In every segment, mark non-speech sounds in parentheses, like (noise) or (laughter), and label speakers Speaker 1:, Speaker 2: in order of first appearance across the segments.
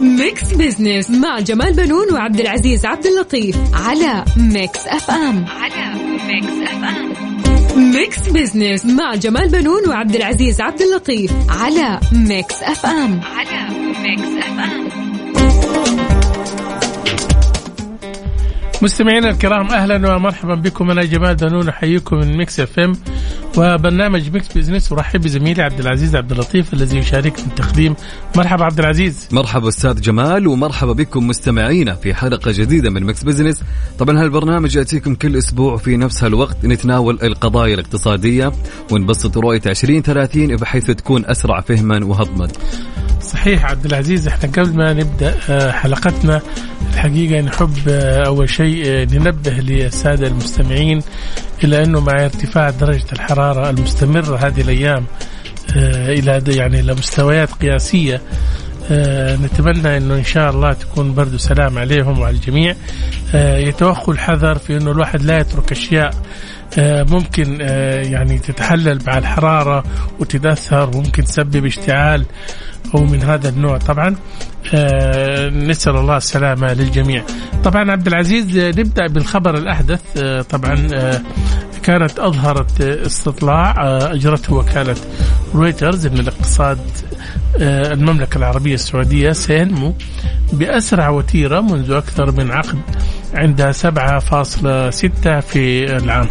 Speaker 1: Mix Business مع جمال بنون وعبد العزيز عبد اللطيف على Mix FM. على Mix FM. Mix Business مع جمال بنون وعبد العزيز عبد اللطيف على Mix FM. على Mix FM.
Speaker 2: مستمعينا الكرام أهلا ومرحبا بكم أنا جمال بنون أحييكم من Mix FM وبرنامج Mix Business ورحب بزميلي عبد العزيز عبد اللطيف الذي يشاركني التقديم. مرحبا عبد العزيز.
Speaker 3: مرحبا أستاذ جمال ومرحبا بكم مستمعينا في حلقة جديدة من Mix Business. طبعا هالبرنامج يأتيكم كل أسبوع في نفس هالوقت نتناول القضايا الاقتصادية ونبسط رؤية 2030 بحيث تكون أسرع فهما وهضما.
Speaker 2: صحيح عبد العزيز إحنا قبل ما نبدأ آه، حلقتنا الحقيقة نحب آه، أول شيء آه، ننبه للسادة المستمعين إلى أنه مع ارتفاع درجة الحرارة المستمرة هذه الأيام إلى يعني إلى مستويات قياسية نتمنى إنه إن شاء الله تكون برد سلام عليهم وعلى الجميع. يتوخوا الحذر في إنه الواحد لا يترك أشياء ممكن يعني تتحلل مع الحرارة وتتأثر وممكن تسبب اشتعال. أو من هذا النوع طبعا آه نسأل الله السلامة للجميع. طبعا عبد العزيز آه، نبدأ بالخبر الأحدث آه طبعا كانت أظهرت استطلاع آه أجرته وكالة رويترز ان الاقتصاد آه المملكة العربية السعودية سينمو بأسرع وتيرة منذ أكثر من عقد عند 7.6 في العام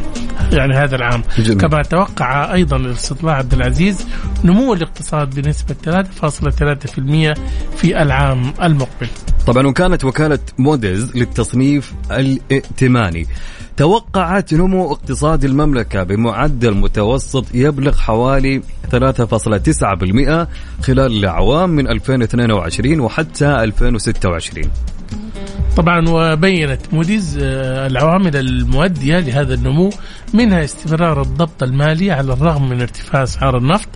Speaker 2: يعني هذا العام. جميل. كما توقع أيضا الاستطلاع عبد العزيز نمو الاقتصاد بنسبة 3.3% في العام المقبل.
Speaker 3: طبعا وكانت وكالة موديز للتصنيف الائتماني. توقعت نمو اقتصاد المملكة بمعدل متوسط يبلغ حوالي 3.9% خلال الأعوام من 2022 وحتى 2026
Speaker 2: طبعا وبينت موديز آه، العوامل المؤدية لهذا النمو منها استمرار الضبط المالي على الرغم من ارتفاع أسعار النفط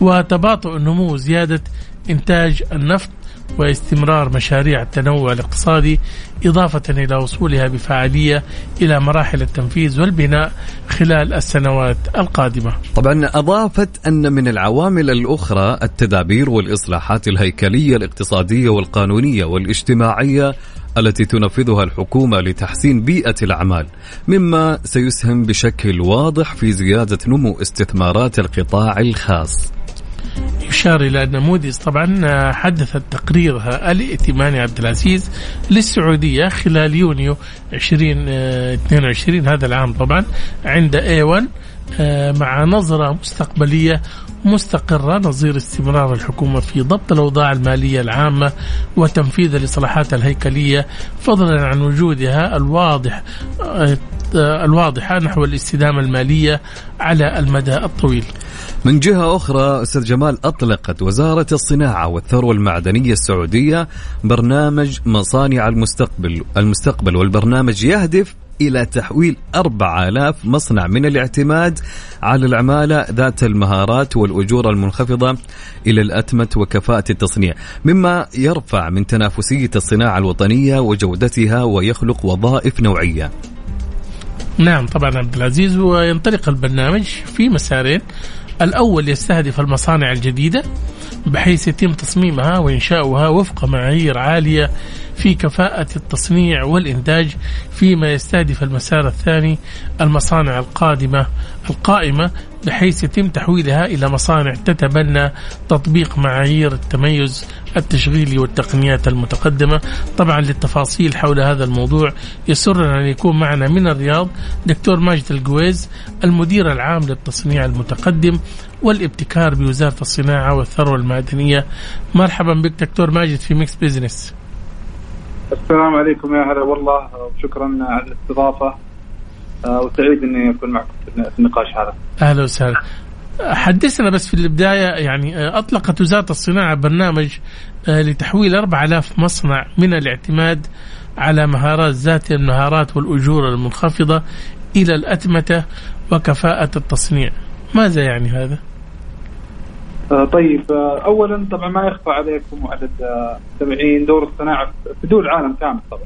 Speaker 2: وتباطؤ النمو وزيادة إنتاج النفط واستمرار مشاريع التنوع الاقتصادي إضافة إلى وصولها بفعالية إلى مراحل التنفيذ والبناء خلال السنوات القادمة.
Speaker 3: طبعا أضافت أن من العوامل الأخرى التدابير والإصلاحات الهيكلية الاقتصادية والقانونية والاجتماعية التي تنفذها الحكومة لتحسين بيئة الأعمال مما سيسهم بشكل واضح في زيادة نمو استثمارات القطاع الخاص.
Speaker 2: يشار إلى أن موديز طبعا حدثت تقريرها الائتماني عبد العزيز للسعودية خلال يونيو 2022 هذا العام طبعا عند A1 آه، مع نظرة مستقبلية مستقرة نظير استمرار الحكومة في ضبط الأوضاع المالية العامة وتنفيذ الإصلاحات الهيكلية فضلا عن وجودها الواضح آه، الواضحة نحو الاستدامة المالية على المدى الطويل.
Speaker 3: من جهة أخرى أستاذ جمال أطلقت وزارة الصناعة والثروة المعدنية السعودية برنامج مصانع المستقبل المستقبل والبرنامج يهدف إلى تحويل 4000 مصنع من الاعتماد على العمالة ذات المهارات والأجور المنخفضة إلى الأتمة وكفاءة التصنيع. مما يرفع من تنافسية الصناعة الوطنية وجودتها ويخلق وظائف نوعية.
Speaker 2: نعم طبعا عبد العزيز. وينطلق البرنامج في مسارين. الأول يستهدف المصانع الجديدة بحيث يتم تصميمها وإنشاؤها وفق معايير عالية في كفاءة التصنيع والإنتاج فيما يستهدف المسار الثاني المصانع القادمة القائمة بحيث يتم تحويلها إلى مصانع تتبنى تطبيق معايير التميز التشغيلي والتقنيات المتقدمة. طبعا للتفاصيل حول هذا الموضوع يسرنا أن يكون معنا من الرياض دكتور ماجد القويز المدير العام للتصنيع المتقدم والابتكار بوزارة الصناعة والثروة المعدنية. مرحبا بك دكتور ماجد في Mix Business
Speaker 4: السلام عليكم يا هلا والله وشكرا على الاستضافة. وسعيد إني أكون معكم في النقاش هذا.
Speaker 2: أهلا وسهلا. حدثنا بس في البداية يعني أطلقت وزارة الصناعة برنامج لتحويل 4000 مصنع من الاعتماد على مهارات ذات المهارات والأجور المنخفضة إلى الأتمتة وكفاءة التصنيع ماذا يعني هذا؟
Speaker 4: آه طيب آه اولا طبعا ما يخفى عليكم وعلى المستمعين دور الصناعة في دول العالم كامل طبعا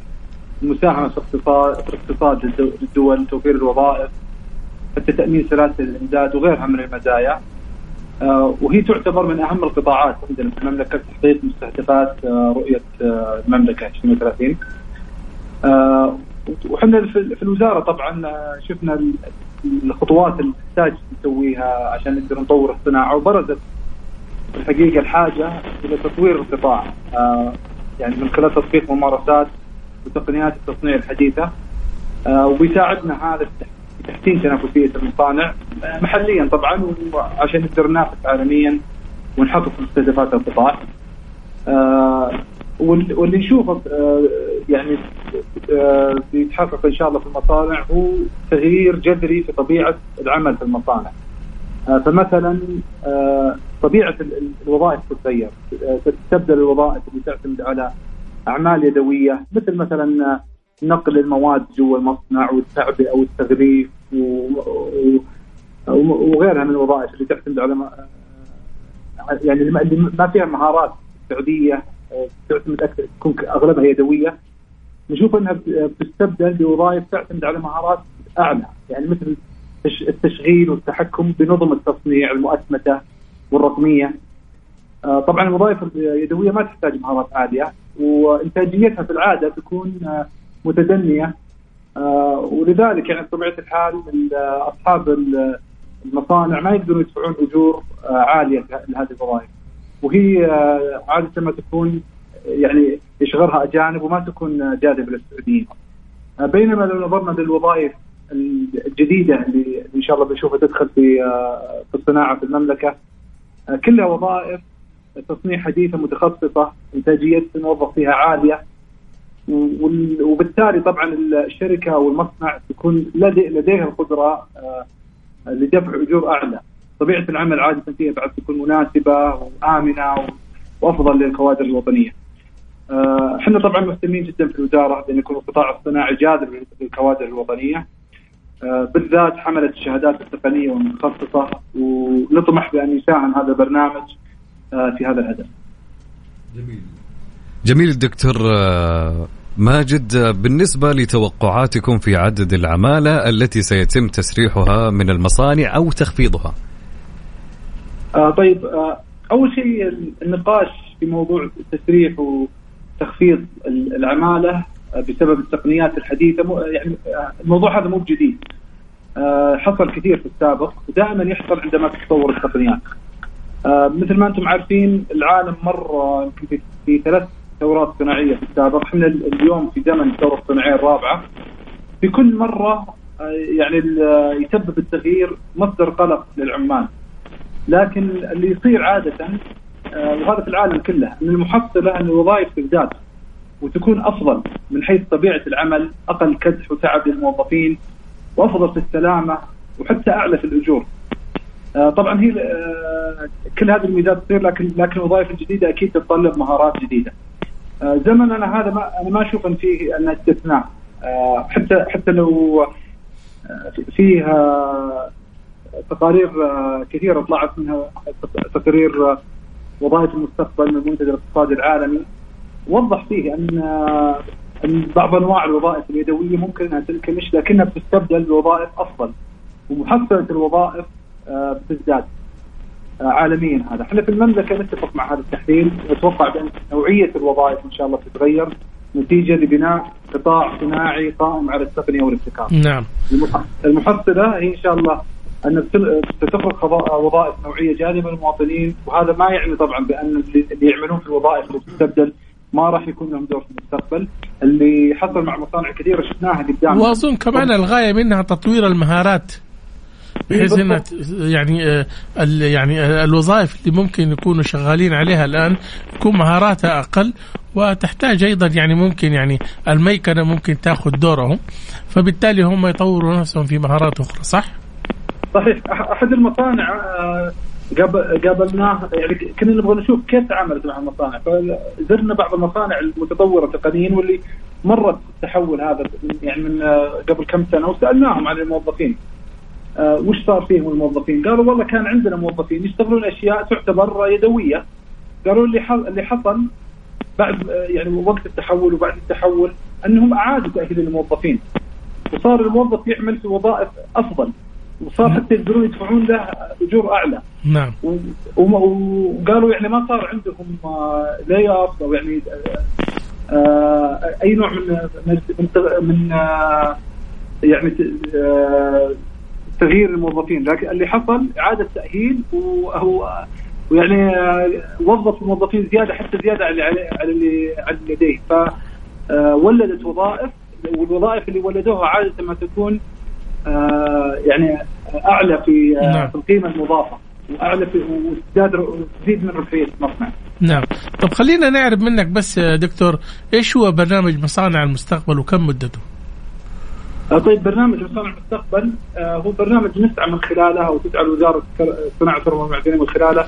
Speaker 4: المساهمه في اقتصاد في اقتصاد الدول توفير الوظائف حتى تأمين سلاسل الإمداد وغيرها من المزايا. آه وهي تعتبر من أهم القطاعات عندنا في المملكة لتحقيق مستهدفات آه، رؤية آه، المملكة 2030 وحنا في الوزارة طبعا شفنا الخطوات اللي تحتاج نسويها عشان نقدر نطور الصناعة وبرزت الحقيقة الحاجة إلى تطوير القطاع. يعني من خلال تطبيق ممارسات وتقنيات التصنيع الحديثة آه وبيساعدنا هذا في تحسين تنافسية المصانع محليا طبعا عشان نقدر ننافس عالميا ونحقق مستهدفات القطاع. آه واللي نشوفه آه يعني بيتحقق إن شاء الله في المصانع هو تغيير جذري في طبيعة العمل في المصانع. فمثلا طبيعة الوظائف تتغير تبدأ الوظائف اللي تعتمد على أعمال يدوية مثل مثلا نقل المواد جوا المصنع والتعبئة والتغليف وغيرها من الوظائف اللي تعتمد على يعني اللي ما فيها مهارات سعودية تعتمد أكثر تكون أغلبها يدوية. نشوف أنها بتستبدل بوظائف تعتمد على مهارات أعلى يعني مثل التشغيل والتحكم بنظم التصنيع المؤسمته والرقمية. آه، طبعا الوظائف اليدوية ما تحتاج مهارات عالية. وإنتاجيتها في العادة تكون آه، متدنية آه، ولذلك يعني بطبيعة الحال أصحاب المصانع ما يقدرون يدفعون أجور عالية لهذه الوظائف وهي عادة ما تكون يعني يشغلها أجانب وما تكون جاذبة للسعوديين. بينما لو نظرنا للوظائف الجديدة اللي إن شاء الله بنشوفها تدخل في في الصناعة في المملكة كلها وظائف تصنيع حديثة متخصصة إنتاجية الموظف فيها عالية. وبالتالي طبعا الشركة والمصنع تكون لديها القدرة آه، لدفع أجور أعلى. طبيعة العمل عادة فيها بعد تكون مناسبة وآمنة وأفضل للكوادر الوطنية. آه، إحنا طبعا مهتمين جدا في الوزارة بأن يكون القطاع الصناعي جاذب للكوادر الوطنية. آه، بالذات حملة الشهادات التقنية والمتخصصة ونطمح بأن يساهم هذا البرنامج. في هذا الهدف.
Speaker 3: جميل. جميل الدكتور آه، ماجد بالنسبة لتوقعاتكم في عدد العمالة التي سيتم تسريحها من المصانع أو تخفيضها؟
Speaker 4: آه طيب آه أول شيء النقاش في موضوع التسريح وتخفيض العمالة بسبب التقنيات الحديثة يعني الموضوع هذا مو بجديد. آه، حصل كثير في السابق ودائما يحصل عندما تتطور التقنيات. آه، مثل ما أنتم عارفين العالم مر يمكن في ثلاث ثورات صناعية في السابق. إحنا اليوم في زمن الثوره الصناعية الرابعة. في كل مرة آه، يعني يسبب التغيير مصدر قلق للعمال. لكن اللي يصير عادة وهذا في العالم كله إن المحصلة إن الوظائف تزداد وتكون أفضل من حيث طبيعة العمل، أقل كدح وتعب للموظفين وأفضل في السلامة وحتى أعلى في الأجور. آه طبعا هي آه كل هذه الميزات تصير لكن لكن الوظائف الجديدة أكيد تتطلب مهارات جديدة. آه زمننا هذا ما أنا ما أشوف إن فيه أن استثناء. حتى حتى لو فيها تقارير كثيرة طلعت منها تقرير وظائف المستقبل من المنتدى الاقتصادي العالمي. وضح فيه أن أن بعض أنواع الوظائف اليدوية ممكن أنها تنكمش لكنها بتستبدل بوظائف أفضل. ومحصلة الوظائف بتزداد آه، عالميا هذا. إحنا في المملكة نتفق مع هذا التحليل. نتوقع بأن نوعية الوظائف إن شاء الله تتغير. نتيجة لبناء قطاع صناعي قائم على التقنية والابتكار.
Speaker 2: نعم.
Speaker 4: المحصلة هي إن شاء الله أن ستخلق وظائف نوعية جاذبه للمواطنين. وهذا ما يعني طبعا بأن اللي يعملون في الوظائف اللي تستبدل ما راح يكون لهم دور في المستقبل. اللي حصل مع مصانع كثيرة شفناها قدام.
Speaker 2: واظن كمان الغاية منها تطوير المهارات. بحيث انها يعني آه، يعني آه، الوظائف اللي ممكن يكونوا شغالين عليها الآن تكون مهاراتها أقل وتحتاج أيضا يعني ممكن يعني الميكنة ممكن تأخذ دورهم. فبالتالي هم يطوروا نفسهم في مهارات أخرى صح؟
Speaker 4: صحيح. أحد المصانع آه، قابل- قابلناه يعني كنا نبغى نشوف كيف تعاملت مع المصانع. فزرنا بعض المصانع المتطورة تقنيا واللي مرت التحول هذا يعني من قبل كم سنة وسألناهم عن الموظفين. وش صار فيهم الموظفين؟ قالوا والله كان عندنا موظفين يشتغلون أشياء تعتبر يدوية. قالوا اللي اللي حصل بعد آه، يعني وقت التحول وبعد التحول أنهم أعادوا تأهيل الموظفين. وصار الموظف يعمل في وظائف أفضل. وصار حتى يقدرون يدفعون له أجور أعلى.
Speaker 2: نعم.
Speaker 4: وقالوا يعني ما صار عندهم layoff أو يعني آه، آه، أي نوع من من من, آه، يعني آه، تغيير الموظفين لكن اللي حصل إعادة تأهيل وهو ويعني آه، وظف الموظفين زيادة حتى زيادة على على اللي على اللي لديه فولدت وظائف والوظائف اللي ولدوها عادة ما تكون آه، يعني أعلى في آه،
Speaker 2: نعم.
Speaker 4: في القيمه المضافة وأعلى في وتزيد من ربحيه المصنع.
Speaker 2: نعم طب خلينا نعرف منك بس دكتور إيش هو برنامج مصانع المستقبل وكم مدته؟
Speaker 4: آه، طيب برنامج مصانع المستقبل آه، هو برنامج نسعى من خلاله أو تسعى وزاره الصناعه والثروه والمعدنية من خلاله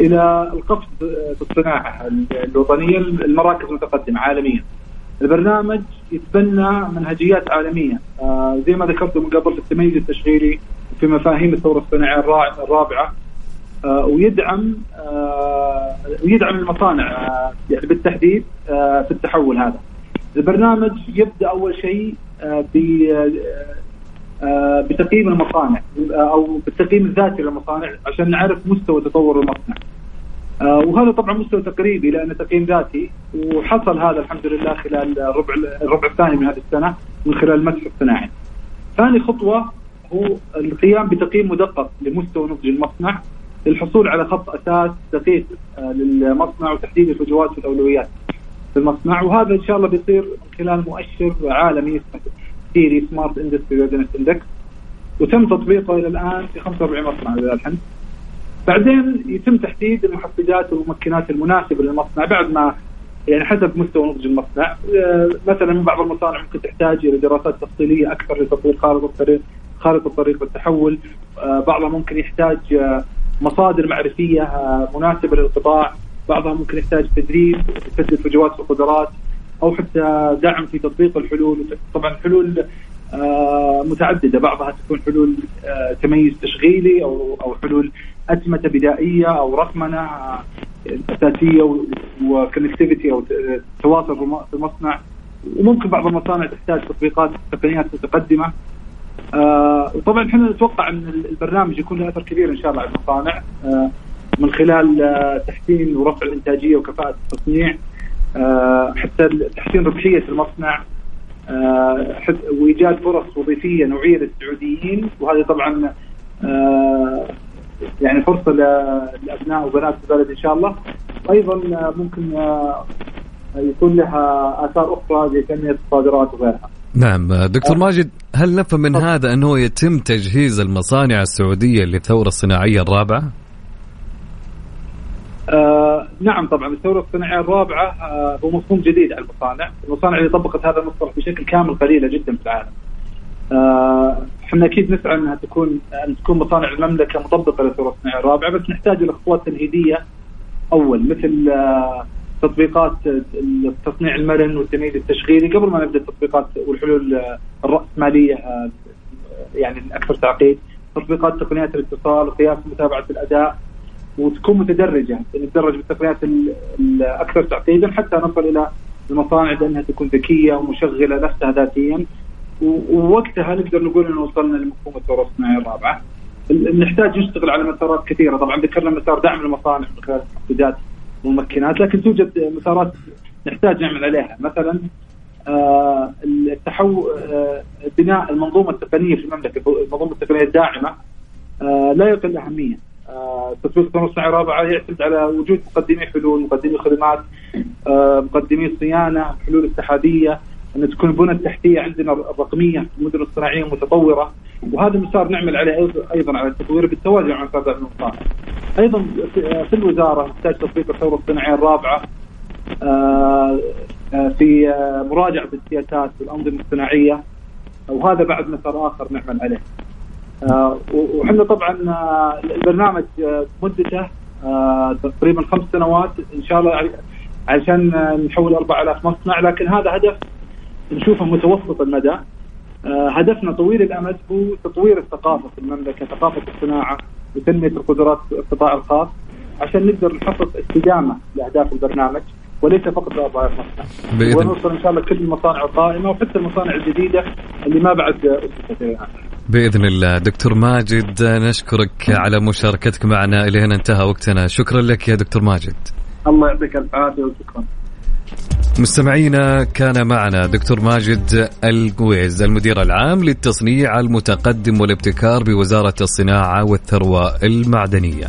Speaker 4: إلى القفز آه، في الصناعة الوطنية المراكز المتقدمة عالميا. البرنامج يتبنى منهجيات عالمية زي ما ذكرت من قبل في التميز التشغيلي في مفاهيم الثورة الصناعية الرا- الرابعة ويدعم ويدعم المصانع يعني بالتحديد في التحول هذا. البرنامج يبدأ أول شيء بتقييم المصانع آه، أو بالتقييم الذاتي للمصانع عشان نعرف مستوى تطور المصنع. آه، وهذا طبعا مستوى تقريبي لأنه تقييم ذاتي وحصل هذا الحمد لله خلال الربع الربع الثاني من هذه السنة من خلال المسح الصناعي. ثاني خطوة هو القيام بتقييم مدقق لمستوى نضج المصنع للحصول على خط أساس دقيق آه، للمصنع وتحديد الفجوات والأولويات في المصنع وهذا إن شاء الله بيصير من خلال مؤشر عالمي اسمه SIRI Smart Industry Readiness Index وتم تطبيقه إلى الآن في 45 مصنع لله الحمد. بعدين يتم تحديد المحفزات والممكنات المناسبة للمصنع بعد ما يعني حسب مستوى نضج المصنع. آه، مثلا بعض المصانع ممكن تحتاج إلى دراسات تفصيلية أكثر لتطوير خارطة الطريق خارطة الطريق والتحول. آه، بعضها ممكن يحتاج آه، مصادر معرفية مناسبة للقطاع. بعضها ممكن يحتاج تدريب تسد الفجوات في القدرات أو حتى دعم في تطبيق الحلول. طبعا الحلول آه، متعددة. بعضها تكون حلول آه، تميز تشغيلي أو أو حلول اتمته بدائية أو رقمنة آه، أساسية وكونكتيفيتي أو تواصل في المصنع. وممكن بعض المصانع تحتاج تطبيقات تقنيات متقدمة. آه وطبعا إحنا نتوقع إن البرنامج يكون له أثر كبير إن شاء الله على المصانع. آه من خلال آه تحسين ورفع الإنتاجية وكفاءة التصنيع آه حتى تحسين ربحية المصنع آه وإيجاد فرص وظيفية نوعية للسعوديين وهذه طبعا يعني فرصة لأبناء وبنات البلد إن شاء الله أيضا ممكن يكون لها آثار أخرى زي تنميه الصادرات وغيرها.
Speaker 3: نعم دكتور ماجد هل نفهم من هذا أنه يتم تجهيز المصانع السعودية للثورة الصناعية الرابعة؟
Speaker 4: آه نعم طبعا الثورة الصناعية الرابعة آه هو مفهوم جديد على المصانع، المصانع اللي طبقت هذا المصطلح بشكل كامل قليلة جدا في العالم. آه، إحنا أكيد نسعى أنها تكون أن تكون مصانع المملكة مطبقه للثورة الصناعية الرابعة بس نحتاج إلى خطوات تمهيديه أول مثل آه، تطبيقات التصنيع المرن والتمييز التشغيلي. قبل ما نبدأ التطبيقات والحلول آه، الرأسمالية آه، يعني الاكثر تعقيد تطبيقات تقنيات الاتصال وقياس متابعة الأداء وتكون متدرجة نتدرج بالتقنيات ال- الاكثر تعقيدا حتى نصل إلى المصانع بأنها تكون ذكية ومشغلة نفسها ذاتيا ووقتها نقدر نقول إنه وصلنا لمفهوم الثوره الصناعيه الرابعه. ال- نحتاج نشتغل على مسارات كثيرة، طبعا ذكرنا مسار دعم المصانع من خلال المحفزات والممكنات، لكن توجد مسارات نحتاج نعمل عليها، مثلا آه، التحول آه، بناء المنظومة التقنية في المملكة، المنظومة التقنية الداعمة آه، لا يقل أهمية. آه، تطبيق الثوره الصناعيه الرابعه يعتمد على وجود مقدمي حلول، مقدمي خدمات، آه، مقدمي صيانة، حلول السحابيه، أن تكون البنى التحتية عندنا الرقمية في المدن الصناعية متطورة وهذا مسار نعمل عليه أيضا على التطوير بالتوازي مع دعم المصانع. أيضا في- في الوزارة نحتاج تطبيق الثورة الصناعية الرابعة آه، آه، في آه، مراجعة السياسات والأنظمة الصناعية وهذا بعد مسار آخر نعمل عليه. آه، وحنا طبعا آه، البرنامج آه، مدته تقريبا خمس سنوات إن شاء الله عشان نحول 4000 مصنع لكن هذا هدف نشوفه متوسط المدى. هدفنا طويل الأمد هو تطوير الثقافة في المملكة ثقافة الصناعة وتنمية القدرات القطاع الخاص عشان نقدر نحقق استدامه لأهداف البرنامج وليس فقط لأربعة مصنع. ونوصل إن شاء الله كل المصانع القائمة وحتى المصانع الجديدة اللي ما بعد أسست
Speaker 3: بإذن الله. دكتور ماجد نشكرك على مشاركتك معنا إلى هنا انتهى وقتنا. شكرا لك يا دكتور ماجد.
Speaker 4: الله يعطيك العافية وشكرا.
Speaker 3: مستمعينا كان معنا دكتور ماجد القويز المدير العام للتصنيع المتقدم والابتكار بوزارة الصناعة والثروة المعدنية.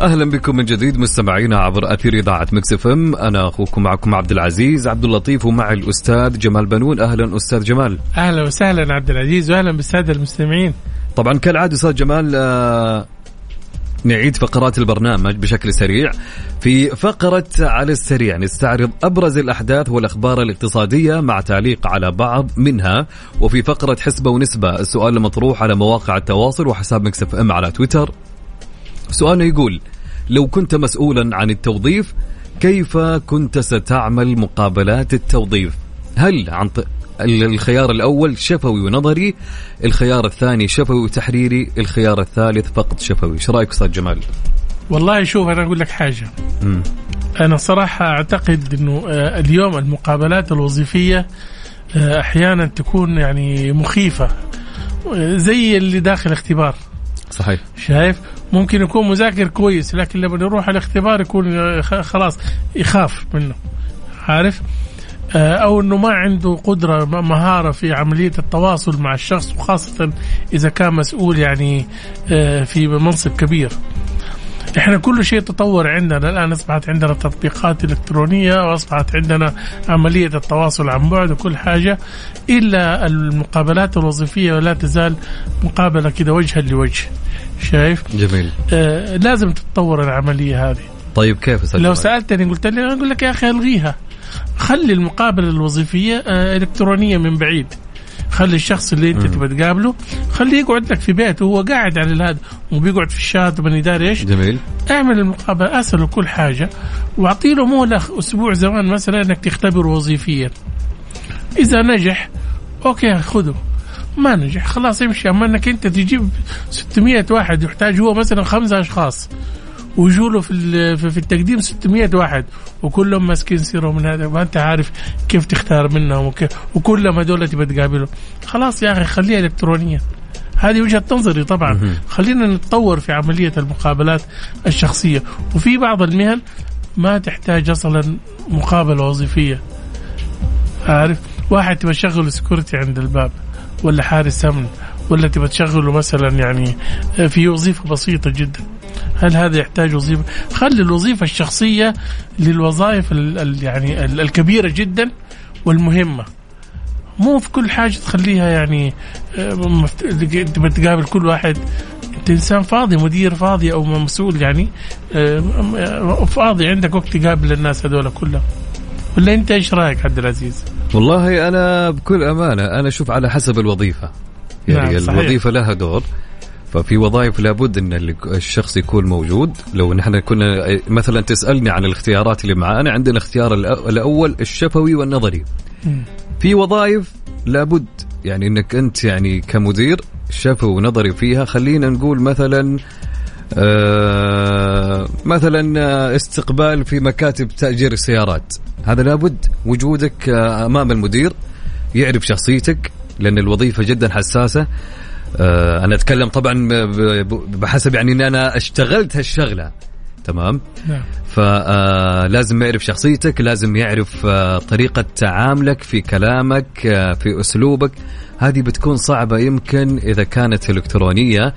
Speaker 3: أهلا بكم من جديد مستمعينا عبر أثير إذاعة Mix FM. أنا أخوكم معكم عبد العزيز عبد اللطيف ومعي الأستاذ جمال بنون. أهلا أستاذ جمال.
Speaker 2: أهلا وسهلا عبد العزيز واهلا بالسادة المستمعين.
Speaker 3: طبعا كالعادة أستاذ جمال آه نعيد فقرات البرنامج بشكل سريع. في فقرة على السريع نستعرض أبرز الأحداث والأخبار الاقتصادية مع تعليق على بعض منها. وفي فقرة حسبة ونسبة السؤال المطروح على مواقع التواصل وحساب مكسف إم على تويتر. سؤالنا يقول لو كنت مسؤولا عن التوظيف كيف كنت ستعمل مقابلات التوظيف؟ هل عن الخيار الأول شفوي ونظري الخيار الثاني شفوي وتحريري الخيار الثالث فقط شفوي. إيش رأيك أستاذ جمال؟
Speaker 2: والله شوف أنا أقول لك حاجة. م. أنا صراحة أعتقد إنه آه، اليوم المقابلات الوظيفية آه، أحيانا تكون يعني مخيفة آه، زي اللي داخل اختبار.
Speaker 3: صحيح.
Speaker 2: شايف؟ ممكن يكون مذاكر كويس لكن لما يروح الاختبار يكون خلاص يخاف منه. عارف؟ آه، أو إنه ما عنده قدرة مهارة في عملية التواصل مع الشخص وخاصة إذا كان مسؤول يعني آه، في منصب كبير. إحنا كل شيء تطور عندنا. الآن أصبحت عندنا تطبيقات إلكترونية وأصبحت عندنا عملية التواصل عن بعد وكل حاجة إلا المقابلات الوظيفية لا تزال مقابلة كده وجها لوجه. شايف؟
Speaker 3: جميل.
Speaker 2: آه لازم تتطور العملية هذه.
Speaker 3: طيب كيف
Speaker 2: لو سألتني قلت لي أقول لك يا أخي ألغيها. خلي المقابلة الوظيفية آه إلكترونية من بعيد. خلي الشخص اللي انت تبغى تقابله خليه يقعد لك في بيته وهو قاعد على هذا وبيقعد في الشات ومن يداري إيش؟
Speaker 3: جميل.
Speaker 2: اعمل المقابلة اسأله كل حاجة واعطي له مهلة أسبوع زمان مثلا إنك تختبره وظيفيا. إذا نجح أوكي خذه. ما نجح خلاص يمشي أما إنك أنت تجيب 600 واحد يحتاج هو مثلا خمسة أشخاص. ويجوا له في في التقديم 600 واحد وكلهم ماسكين سيرهم من هذا ما انت عارف كيف تختار منهم وكيف وكلهم هذول تبى تقابلهم. خلاص يا أخي خليها الكترونيا هذه وجهة نظري طبعا. خلينا نتطور في عملية المقابلات الشخصية. وفي بعض المهن ما تحتاج أصلا مقابلة وظيفية. عارف؟ واحد تبى تشغل سكورتي عند الباب ولا حارس أمن ولا تبى تشغله مثلا يعني في وظيفة بسيطة جدا. هل هذا يحتاج وظيفة؟ خلي الوظيفة الشخصية للوظائف ال يعني ال الكبيرة جدا والمهمة. مو في كل حاجة تخليها يعني آه، تبى تقابل كل واحد أنت إنسان فاضي مدير فاضي أو مسؤول يعني آه، فاضي عندك وقت تقابل الناس هذول كلهم. ولا أنت إيش رأيك عبد العزيز؟
Speaker 3: والله أنا بكل أمانة أنا أشوف على حسب الوظيفة. يعني نعم الوظيفة لها دور ففي وظائف لابد إن الشخص يكون موجود. لو نحن كنا مثلا تسألني عن الاختيارات اللي معانا عندنا الاختيار الأول الشفوي والنظري. في وظائف لابد يعني إنك أنت يعني كمدير شفوي ونظري فيها. خلينا نقول مثلا آه مثلا استقبال في مكاتب تأجير السيارات. هذا لابد وجودك آه أمام المدير يعرف شخصيتك لأن الوظيفة جدا حساسة. آه، أنا أتكلم طبعا بحسب يعني ان أنا اشتغلت هالشغلة. تمام؟
Speaker 2: نعم.
Speaker 3: فلازم يعرف شخصيتك لازم يعرف آه، طريقة تعاملك في كلامك آه، في أسلوبك. هذه بتكون صعبة يمكن إذا كانت إلكترونية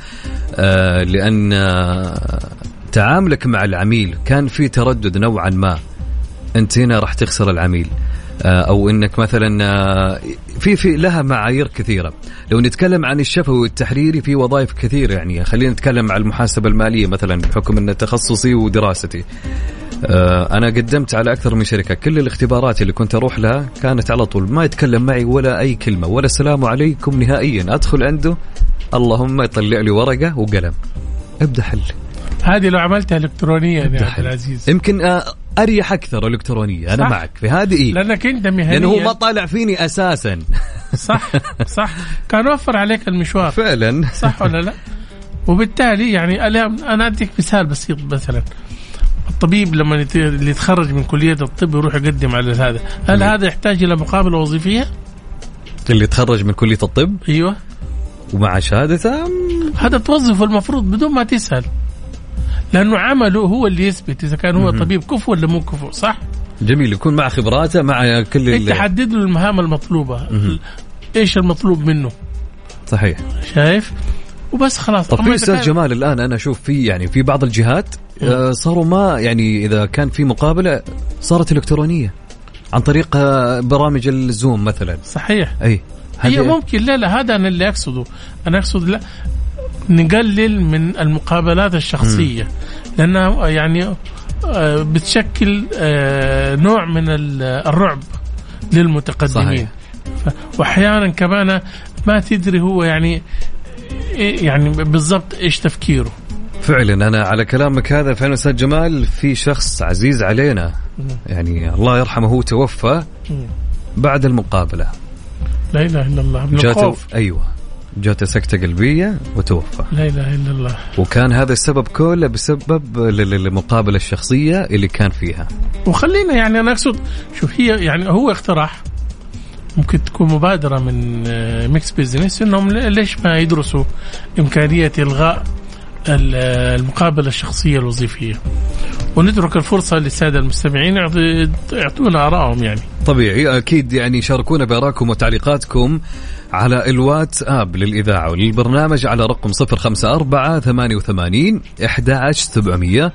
Speaker 3: آه، لأن آه، تعاملك مع العميل كان في تردد نوعا ما. أنت هنا راح تخسر العميل. آه، أو إنك مثلا آه، في في لها معايير كثيرة. لو نتكلم عن الشفوي والتحريري في وظائف كثيره يعني. خلينا نتكلم عن المحاسبة المالية مثلا بحكم إن تخصصي ودراستي. آه، أنا قدمت على أكثر من شركة. كل الاختبارات اللي كنت أروح لها كانت على طول. ما يتكلم معي ولا أي كلمة ولا السلام عليكم نهائيا. أدخل عنده. اللهم يطلع لي ورقة وقلم. أبدأ حل.
Speaker 2: هذه لو عملتها الكترونيا يا عبد. العزيز.
Speaker 3: يمكن آه، أريح أكثر الكترونيه أنا
Speaker 2: صح.
Speaker 3: معك في هذه. إيه؟
Speaker 2: لأنك أنت
Speaker 3: لأنه
Speaker 2: مهنيا
Speaker 3: هو ما طالع فيني أساسا.
Speaker 2: صح صح. كان وفر عليك المشوار.
Speaker 3: فعلا.
Speaker 2: صح ولا لا؟ وبالتالي يعني أنا- أنا أديك مثال بسيط مثلا. الطبيب لما يت- اللي يتخرج من كلية الطب يروح يقدم على هذا، هل. هذا يحتاج إلى مقابلة وظيفية؟
Speaker 3: اللي تخرج من كلية الطب؟
Speaker 2: أيوه.
Speaker 3: ومع شهادته
Speaker 2: هذا توظفه المفروض بدون ما تسأل. لأنه عمله هو اللي يثبت إذا كان هو طبيب كفو ولا مو كفو صح؟
Speaker 3: جميل يكون مع خبراته مع كل
Speaker 2: انت
Speaker 3: ال-
Speaker 2: حدد له المهام المطلوبة. إيش المطلوب منه؟
Speaker 3: صحيح.
Speaker 2: شايف؟ وبس خلاص.
Speaker 3: طب في
Speaker 2: أستاذ
Speaker 3: جمال الآن أنا أشوف في يعني في بعض الجهات آه، صاروا ما يعني إذا كان في مقابلة صارت إلكترونية عن طريق آه، برامج الزوم مثلا.
Speaker 2: صحيح.
Speaker 3: أي
Speaker 2: هي ممكن لا لا هذا أنا اللي أقصده. أنا أقصد لا نقلل من المقابلات الشخصية. لانها يعني آه، بتشكل آه، نوع من ال- الرعب للمتقدمين.
Speaker 3: صحيح.
Speaker 2: وأحيانا كمان ما تدري هو يعني إيه- يعني بالضبط إيش تفكيره.
Speaker 3: فعلا أنا على كلامك هذا فعلا أستاذ جمال في شخص عزيز علينا. يعني الله يرحمه هو توفى بعد المقابلة.
Speaker 2: لا إله إلا الله من
Speaker 3: جاته
Speaker 2: الخوف.
Speaker 3: أيوه. جاته سكتة قلبية وتوفى.
Speaker 2: لا إله إلا الله.
Speaker 3: وكان هذا السبب كله بسبب ال- ال- المقابله الشخصية اللي كان فيها.
Speaker 2: وخلينا يعني أنا أقصد شوف هي يعني هو اقتراح. ممكن تكون مبادرة من آه، Mix Business إنهم ل- ليش ما يدرسوا إمكانية إلغاء ال- المقابلة الشخصية الوظيفية. ونترك الفرصة للسادة المستمعين يعطونا آرائهم يعني.
Speaker 3: طبيعي أكيد يعني شاركونا بارائكم وتعليقاتكم على الواتس آب للإذاعة وللبرنامج على رقم 054 88 11700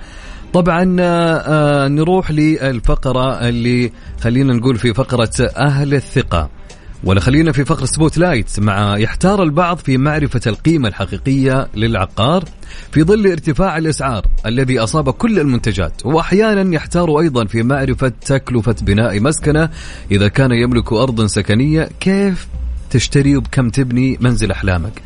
Speaker 3: طبعا آه، آه، نروح للفقرة اللي خلينا نقول في فقرة أهل الثقة. ولا خلينا في فقرة spotlight مع يحتار البعض في معرفة القيمة الحقيقية للعقار في ظل ارتفاع الأسعار الذي أصاب كل المنتجات. وأحيانا يحتار أيضا في معرفة تكلفة بناء مسكنه. إذا كان يملك أرض سكنية كيف تشتري وبكم تبني منزل أحلامك؟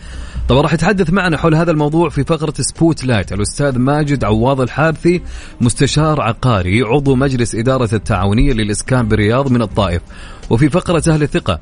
Speaker 3: طبعا راح يتحدث معنا حول هذا الموضوع في فقرة spotlight الأستاذ ماجد عواض الحارثي مستشار عقاري عضو مجلس إدارة التعاونية للإسكان بالرياض من الطائف. وفي فقرة أهل الثقة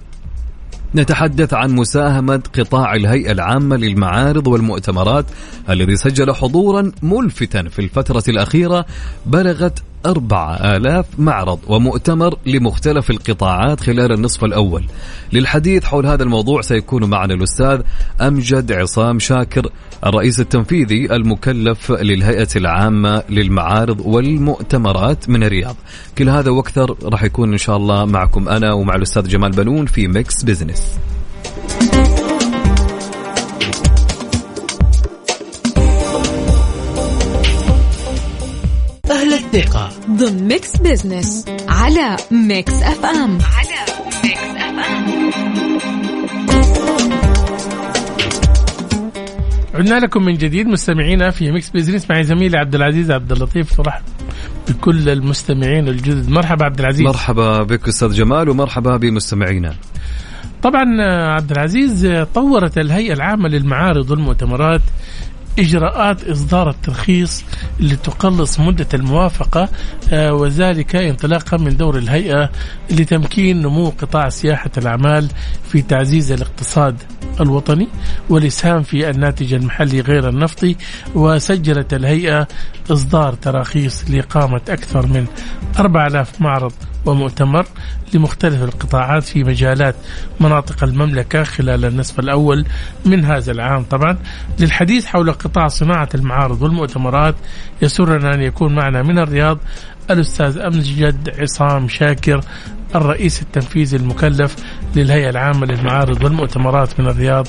Speaker 3: نتحدث عن مساهمة قطاع الهيئة العامة للمعارض والمؤتمرات الذي سجل حضورا ملفتا في الفترة الأخيرة بلغت أربعة آلاف معرض ومؤتمر لمختلف القطاعات خلال النصف الأول. للحديث حول هذا الموضوع سيكون معنا الأستاذ أمجد عصام شاكر الرئيس التنفيذي المكلف للهيئة العامة للمعارض والمؤتمرات من الرياض. كل هذا وأكثر راح يكون إن شاء الله معكم أنا ومع الأستاذ جمال بنون في Mix
Speaker 5: Business الثقة
Speaker 1: ضمن Mix Business على Mix FM على Mix FM
Speaker 2: عدنا لكم من جديد مستمعينا في Mix Business معي زميلي عبد العزيز عبد اللطيف. فرح بكل المستمعين الجدد. مرحبا عبد العزيز.
Speaker 3: مرحبا بك أستاذ جمال ومرحبا بمستمعينا.
Speaker 2: طبعا عبد العزيز طورت الهيئة العامة للمعارض والمؤتمرات إجراءات إصدار الترخيص لتقلص مدة الموافقة آه، وذلك انطلاقا من دور الهيئة لتمكين نمو قطاع سياحة الأعمال في تعزيز الاقتصاد الوطني والإسهام في الناتج المحلي غير النفطي وسجلت الهيئة إصدار تراخيص لإقامة أكثر من 4000 معرض ومؤتمر لمختلف القطاعات في مجالات مناطق المملكة خلال النصف الأول من هذا العام. طبعا للحديث حول قطاع صناعة المعارض والمؤتمرات يسرنا أن يكون معنا من الرياض الأستاذ أمجد عصام شاكر الرئيس التنفيذي المكلف للهيئة العامة للمعارض والمؤتمرات من الرياض.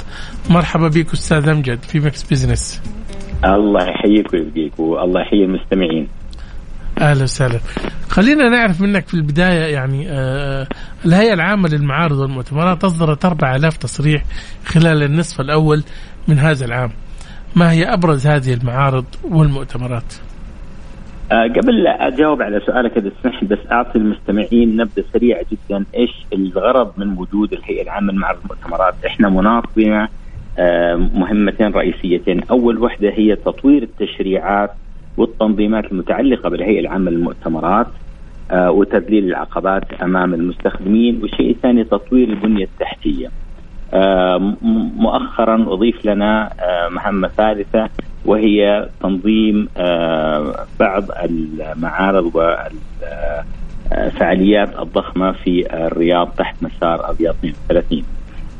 Speaker 2: مرحبا بك أستاذ أمجد في Mix Business
Speaker 6: الله يحييك ويبقيك والله يحيي المستمعين.
Speaker 2: أهلا وسهلا. خلينا نعرف منك في البداية يعني آه الهيئة العامة للمعارض والمؤتمرات أصدرت 4000 تصريح خلال النصف الأول من هذا العام. ما هي أبرز هذه المعارض والمؤتمرات؟
Speaker 6: آه قبل لا أجاوب على سؤالك إذا تسمح بس أعطي المستمعين نبذة سريعة جدا. إيش الغرض من وجود الهيئة العامة للمعارض والمؤتمرات؟ إحنا مناط بنا آه مهمتين رئيسيتين. أول وحدة هي تطوير التشريعات والتنظيمات المتعلقة بالهيئة العامة للمؤتمرات آه وتذليل العقبات أمام المستخدمين والشيء الثاني تطوير البنية التحتية. آه مؤخرا أضيف لنا آه مهمة ثالثة وهي تنظيم بعض المعارض والفعاليات الضخمة في الرياض تحت مسار الرياض 32.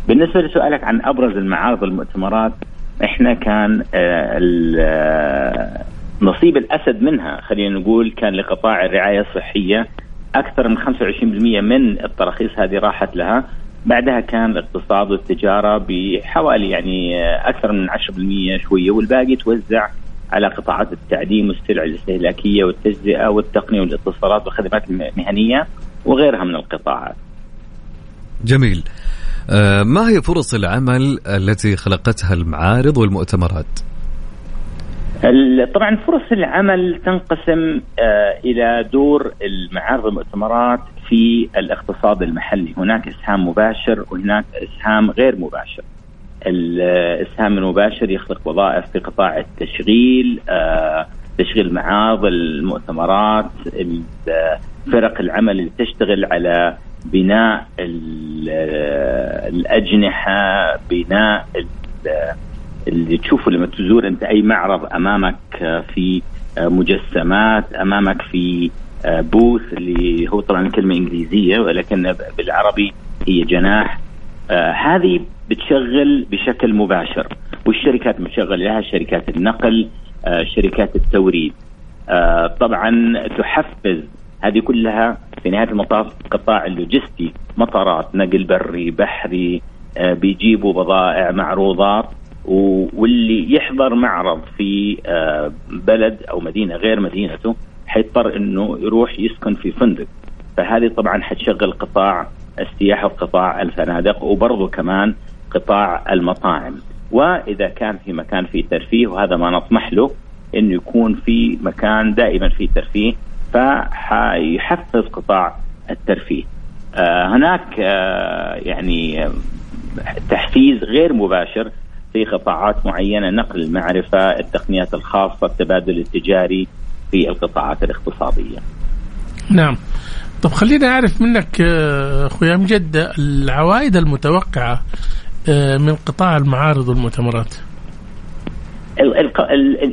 Speaker 6: بالنسبة لسؤالك عن أبرز المعارض والمؤتمرات إحنا كان نصيب الأسد منها خلينا نقول كان لقطاع الرعاية الصحية أكثر من 25% من التراخيص هذه راحت لها بعدها كان الاقتصاد والتجارة بحوالي يعني أكثر من 10% شوية والباقي توزع على قطاعات التعليم والسلع الاستهلاكية والتجزئة والتقنية والاتصالات والخدمات المهنية وغيرها من القطاعات.
Speaker 3: جميل. آه ما هي فرص العمل التي خلقتها المعارض والمؤتمرات؟
Speaker 6: طبعا فرص العمل تنقسم آه إلى دور المعارض والمؤتمرات في الاقتصاد المحلي، هناك إسهام مباشر وهناك إسهام غير مباشر. الإسهام المباشر يخلق وظائف في قطاع التشغيل، آه تشغيل المعارض، المؤتمرات، فرق العمل اللي تشتغل على بناء الأجنحة، بناء اللي تشوفه لما تزور أنت أي معرض أمامك في مجسمات أمامك في بوث اللي هو طبعا كلمة إنجليزية ولكن بالعربي هي جناح. هذه بتشغل بشكل مباشر. والشركات بتشغل لها شركات النقل شركات التوريد. طبعا تحفز. هذه كلها في نهاية المطاف قطاع اللوجستي مطارات نقل بري بحري بيجيبوا بضائع معروضات. واللي يحضر معرض في بلد أو مدينة غير مدينته حيضطر إنه يروح يسكن في فندق. فهذه طبعا حتشغل قطاع السياحة وقطاع الفنادق وبرضه كمان قطاع المطاعم. وإذا كان في مكان فيه ترفيه وهذا ما نطمح له انه يكون في مكان دائما فيه ترفيه فحيحفز قطاع الترفيه. هناك يعني تحفيز غير مباشر في قطاعات معينة نقل المعرفة، التقنيات الخاصة، التبادل التجاري في القطاعات الاقتصادية.
Speaker 2: نعم. طب خلينا أعرف منك أخوي امجد العوائد المتوقعة من قطاع المعارض والمؤتمرات.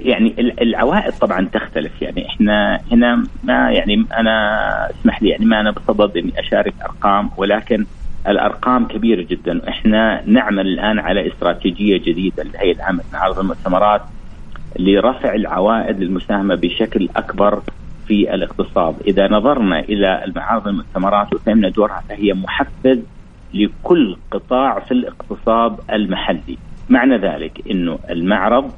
Speaker 6: يعني العوائد طبعا تختلف يعني إحنا هنا ما يعني أنا اسمح لي يعني ما أنا بصدد إني أشارك أرقام ولكن الأرقام كبيرة جدا. إحنا نعمل الآن على استراتيجية جديدة للهيئه العامه لمعارض المؤتمرات لرفع العوائد للمساهمة بشكل أكبر في الاقتصاد، إذا نظرنا إلى المعارض المؤتمرات وفهمنا دورها فهي محفز لكل قطاع في الاقتصاد المحلي، معنى ذلك إنه المعرض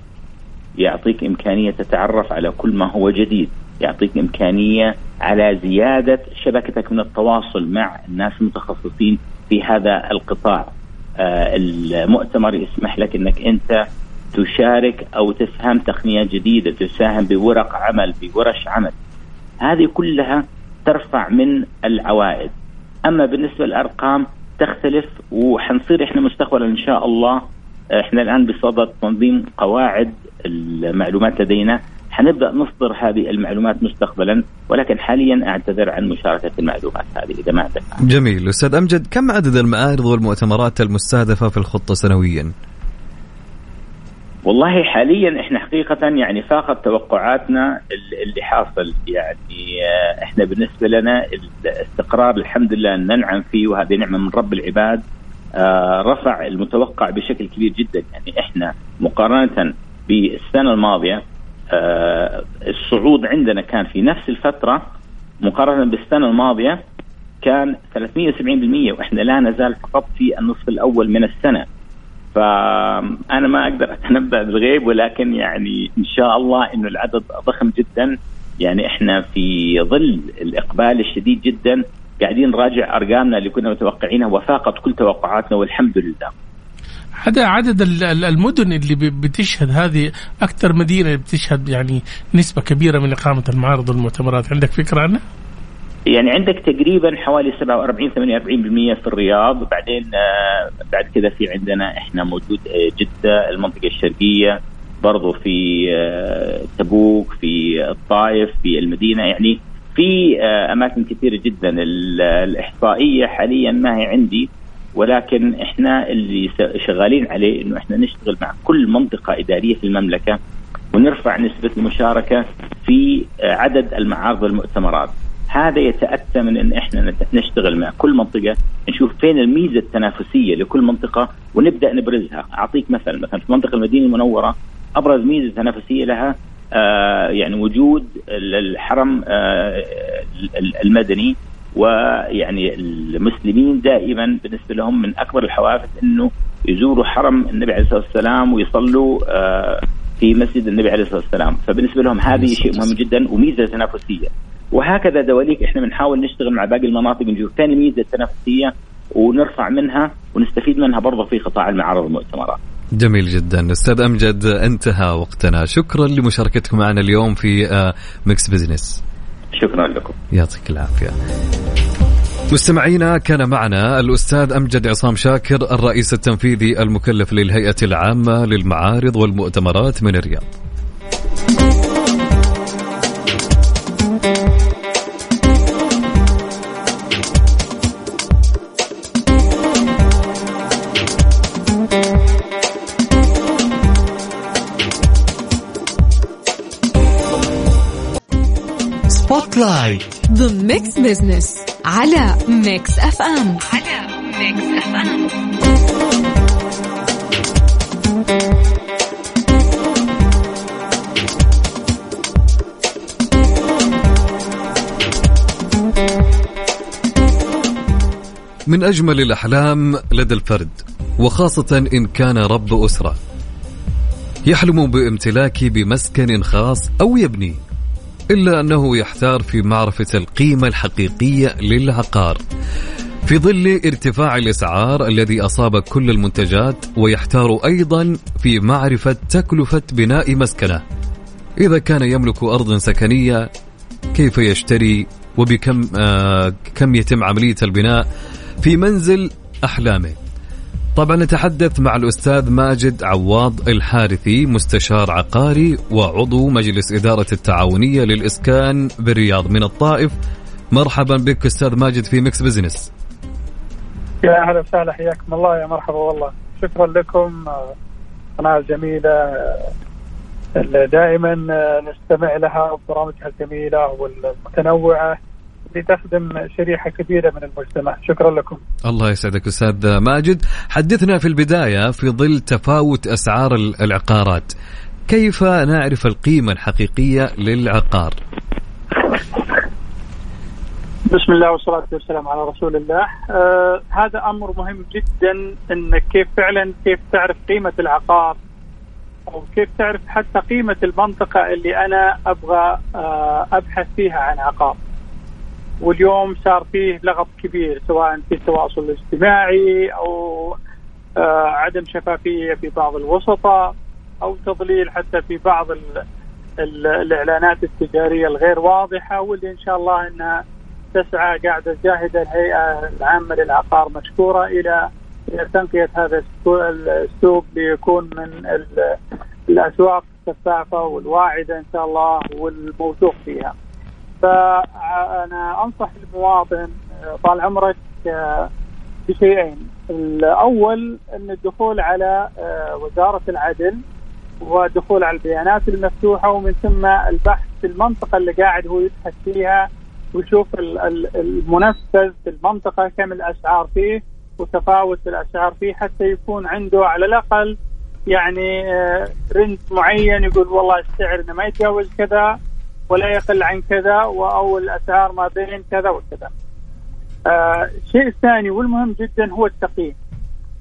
Speaker 6: يعطيك إمكانية تتعرف على كل ما هو جديد، يعطيك إمكانية على زيادة شبكتك من التواصل مع الناس المتخصصين في هذا القطاع آه المؤتمر يسمح لك إنك أنت تشارك أو تفهم تقنيات جديدة تساهم بورق عمل بورش عمل. هذه كلها ترفع من العوائد. أما بالنسبة للأرقام تختلف وحنصير إحنا مستقبلا إن شاء الله إحنا الآن بصدد تنظيم قواعد المعلومات لدينا. حنبدأ نصدر هذه المعلومات مستقبلا ولكن حاليا أعتذر عن مشاركة المعلومات هذه إذا ما عندك.
Speaker 3: جميل. أستاذ أمجد كم عدد المعارض والمؤتمرات المستهدفة في الخطة سنويا؟
Speaker 6: والله حاليا إحنا حقيقة يعني فاقت توقعاتنا اللي حاصل. يعني آه، إحنا بالنسبة لنا الاستقرار الحمد لله ننعم فيه وهذه نعمة من رب العباد آه، رفع المتوقع بشكل كبير جدا. يعني إحنا مقارنة بالسنة الماضية آه، الصعود عندنا كان في نفس الفترة مقارنة بالسنة الماضية كان 370% وإحنا لا نزال فقط في النصف الأول من السنة فأنا ما أقدر أتنبأ بالغيب ولكن يعني إن شاء الله إنه العدد ضخم جدا يعني إحنا في ظل الإقبال الشديد جدا قاعدين نراجع أرقامنا اللي كنا متوقعينها وفاقت كل توقعاتنا والحمد لله.
Speaker 2: هذا عدد المدن اللي بتشهد هذه أكثر مدينة بتشهد يعني نسبة كبيرة من إقامة المعارض والمؤتمرات. عندك فكرة عنها؟
Speaker 6: يعني عندك تقريبا حوالي 47 48% في الرياض. وبعدين آه، بعد كذا في عندنا إحنا موجود آه، جدة المنطقة الشرقية برضو في آه، تبوك في الطائف في المدينة. يعني في أماكن كثيرة جدا. الإحصائية حاليا ما هي عندي. ولكن إحنا اللي شغالين عليه إنه إحنا نشتغل مع كل منطقة إدارية في المملكة ونرفع نسبة المشاركة في عدد المعارض والمؤتمرات. هذا يتأتى من إن إحنا نشتغل مع كل منطقة نشوف فين الميزة التنافسية لكل منطقة ونبدأ نبرزها، أعطيك مثل مثلا في منطقة المدينة المنورة أبرز ميزة تنافسية لها آه يعني وجود الحرم آه المدني. ويعني المسلمين دائما بالنسبة لهم من أكبر الحوافز إنه يزوروا حرم النبي عليه الصلاة والسلام ويصلوا آه في مسجد النبي عليه الصلاة والسلام، فبالنسبة لهم هذه شيء مهم جدا وميزة تنافسية. وهكذا دواليك إحنا بنحاول نشتغل مع باقي المناطق نشوف فين الميزه التنافسيه ونرفع منها ونستفيد منها برضه في قطاع المعارض والمؤتمرات.
Speaker 3: جميل جدا. أستاذ أمجد انتهى وقتنا. شكرا لمشاركتكم معنا اليوم في Mix Business.
Speaker 6: شكرا لكم.
Speaker 3: يعطيك العافية. مستمعينا كان معنا الأستاذ أمجد عصام شاكر الرئيس التنفيذي المكلف للهيئة العامة للمعارض والمؤتمرات من الرياض.
Speaker 1: ضمن ميكس بزنس على ميكس اف ام على ميكس اف ام
Speaker 3: من أجمل الأحلام لدى الفرد وخاصة إن كان رب أسرة. يحلم بامتلاك بمسكن خاص أو يبني. إلا أنه يحتار في معرفة القيمة الحقيقية للعقار في ظل ارتفاع الأسعار الذي أصاب كل المنتجات ويحتار أيضا في معرفة تكلفة بناء مسكنة. إذا كان يملك ارض سكنية كيف يشتري وبكم آه كم يتم عملية البناء في منزل أحلامه. طبعا نتحدث مع الأستاذ ماجد عواض الحارثي مستشار عقاري وعضو مجلس إدارة التعاونية للإسكان بالرياض من الطائف. مرحبا بك أستاذ ماجد في Mix Business.
Speaker 7: يا أهلا وسهلا حياكم الله يا مرحبا والله. شكرا لكم قناة جميلة دائما نستمع لها وبرامجها الجميلة والمتنوعة. لتخدم شريحة كبيرة من المجتمع. شكرا لكم.
Speaker 3: الله يسعدك أستاذ ماجد. حدثنا في البداية في ظل تفاوت أسعار العقارات. كيف نعرف القيمة الحقيقية للعقار؟
Speaker 7: بسم الله والصلاة والسلام على رسول الله. آه هذا أمر مهم جدا أنك كيف فعلا كيف تعرف قيمة العقار أو كيف تعرف حتى قيمة المنطقة اللي أنا أبغى آه أبحث فيها عن عقار. واليوم صار فيه لغط كبير سواء في التواصل الاجتماعي أو آه عدم شفافية في بعض الوسطاء أو تضليل حتى في بعض ال ال الإعلانات التجارية الغير واضحة واللي إن شاء الله إنها تسعى قاعدة جاهدة الهيئة العامة للعقار مشكورة إلى تنقية هذا السوق ليكون من الأسواق الشفافة والواعدة إن شاء الله والموثوق فيها. فأنا أنصح المواطن طال عمرك بشيئين. الأول أن الدخول على وزارة العدل ودخول على البيانات المفتوحة ومن ثم البحث في المنطقة اللي قاعد هو يبحث فيها ويشوف المنفذ في المنطقة كم الاسعار فيه وتفاوت الاسعار فيه حتى يكون عنده على الأقل يعني آه، رنج معين يقول والله السعر ما يتجاوز كذا. ولا يقل عن كذا أو الأسعار ما بين كذا وكذا. آه الشيء الثاني والمهم جدا هو التقييم.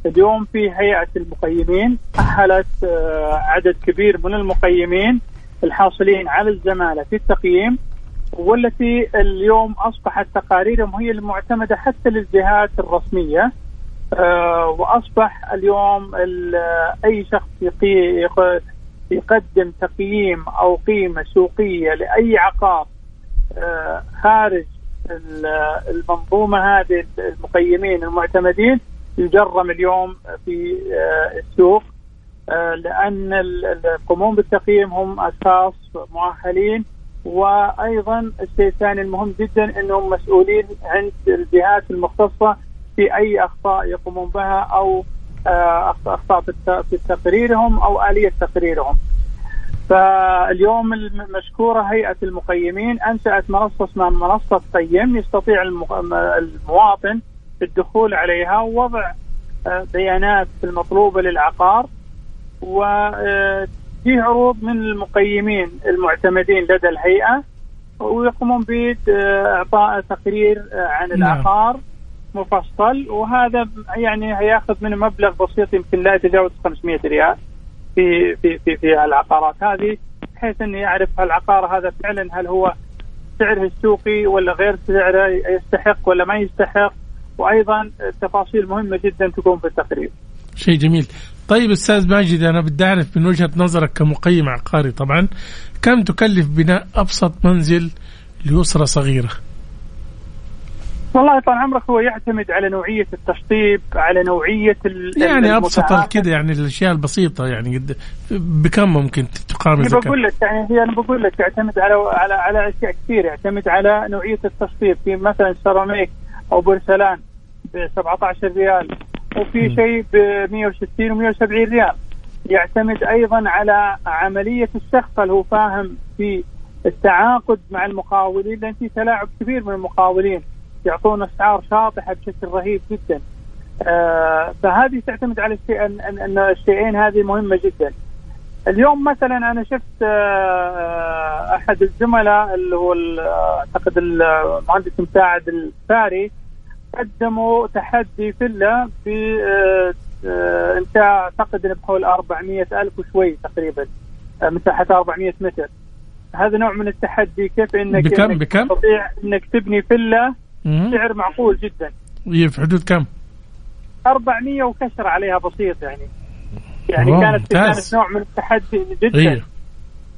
Speaker 7: اليوم في هيئة المقيمين اهلت آه عدد كبير من المقيمين الحاصلين على الزمالة في التقييم والتي اليوم أصبحت تقاريرهم هي المعتمدة حتى للجهات الرسمية آه وأصبح اليوم أي شخص يقدم تقييم أو قيمة سوقية لأي عقار آه خارج المنظومة هذه المقيمين المعتمدين يجرم اليوم في آه السوق آه، لأن القمون بالتقييم هم اشخاص مؤهلين وأيضا الشيء الثاني المهم جدا إنهم مسؤولين عند الجهات المختصة في أي أخطاء يقومون بها أو اخطاء في تقريرهم أو آلية تقريرهم. فاليوم المشكورة هيئة المقيمين أنشأت منصة اسمها منصة قيم يستطيع المواطن الدخول عليها ووضع آه، بيانات المطلوبة للعقار وفي عروض من المقيمين المعتمدين لدى الهيئة ويقومون بإعطاء تقرير عن نعم. العقار مفصل وهذا يعني هياخذ منه مبلغ بسيط يمكن لا يتجاوز 500 ريال في في في في العقارات هذه بحيث إني أعرف العقار هذا فعلا هل هو سعره السوقي ولا غير سعره يستحق ولا ما يستحق وأيضا تفاصيل مهمة جدا تكون في التقرير.
Speaker 2: شيء جميل. طيب أستاذ ماجد أنا بدي أعرف من وجهة نظرك كمقيم عقاري طبعا كم تكلف بناء أبسط منزل لأسرة صغيرة؟
Speaker 7: والله طال عمرك هو يعتمد على نوعية التشطيب على نوعية
Speaker 2: يعني أبسط كذا يعني الأشياء البسيطة يعني بكم ممكن تقام
Speaker 7: أنا بقول لك يعني هي أنا بقول لك يعتمد على على على أشياء كثير يعتمد على نوعية التشطيب. في مثلا سيراميك أو بورسلان ب 17 ريال وفي شيء ب 160 و 170 ريال. يعتمد أيضا على عملية الشخص هل هو فاهم في التعاقد مع المقاولين لأن في تلاعب كبير من المقاولين. يعطون اسعار شاطحة بشكل رهيب جدا. آه فهذه تعتمد على الشيء ان الشيئين هذه مهمة جدا. اليوم مثلا أنا شفت آه أحد الزملاء اللي هو أعتقد المهندس مساعد الفاري قدموا تحدي فيلا في آه آه انت أعتقد بحول 400 ألف وشوي تقريبا آه مساحة 400 متر هذا نوع من التحدي كيف انك
Speaker 2: بكم إنك بكم؟
Speaker 7: تستطيع إنك تبني فيلا سعر معقول جدا
Speaker 2: في حدود كم؟
Speaker 7: 400 وكسر عليها بسيط يعني يعني كانت كانت نوع من التحدي جدا إيه.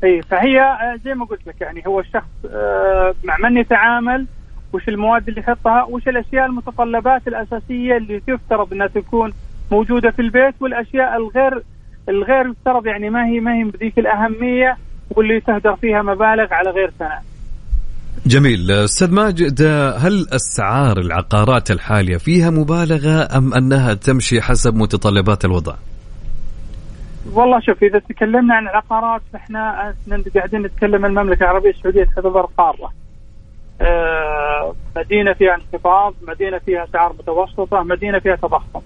Speaker 7: اي فهي آه، زي ما قلت لك يعني هو الشخص آه، مع من يتعامل وش المواد اللي يحطها وش الأشياء المتطلبات الأساسية اللي تفترض إنها تكون موجودة في البيت والأشياء الغير الغير يفترض يعني ما هي ما هي بذيك الأهمية واللي تهدر فيها مبالغ على غير سنة.
Speaker 3: جميل أستاذ ماجد هل أسعار العقارات الحالية فيها مبالغة أم أنها تمشي حسب متطلبات الوضع؟
Speaker 7: والله شوف إذا تكلمنا عن العقارات فاحنا قاعدين نتكلم المملكة العربية السعودية تعتبر قارة. آه، مدينة فيها انخفاض، مدينة فيها أسعار متوسطة، مدينة فيها تضخم.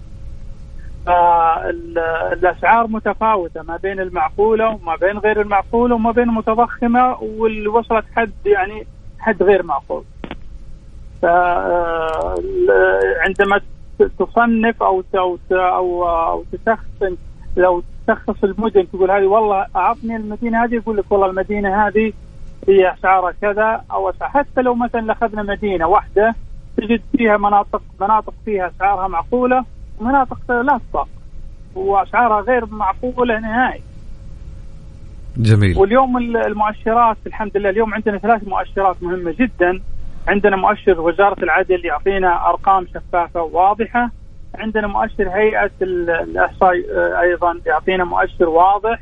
Speaker 7: الأسعار متفاوتة ما بين المعقولة وما بين غير المعقولة وما بين المتضخمة واللي وصلت حد يعني حد غير معقول. عندما تصنف أو أو أو, أو تشخص لو تشخص المدن تقول هذه والله أعطني المدينة هذه يقول لك والله المدينة هذه هي اسعارها كذا أو أسعار حتى لو مثلا اخذنا مدينة واحدة تجد فيها مناطق مناطق فيها اسعارها معقولة ومناطق لا تطاق واسعارها غير معقولة نهائي.
Speaker 3: جميل.
Speaker 7: واليوم المؤشرات الحمد لله اليوم عندنا ثلاث مؤشرات مهمة جدا. عندنا مؤشر وزارة العدل يعطينا أرقام شفافة وواضحة. عندنا مؤشر هيئة الاحصاء آه، أيضا يعطينا مؤشر واضح.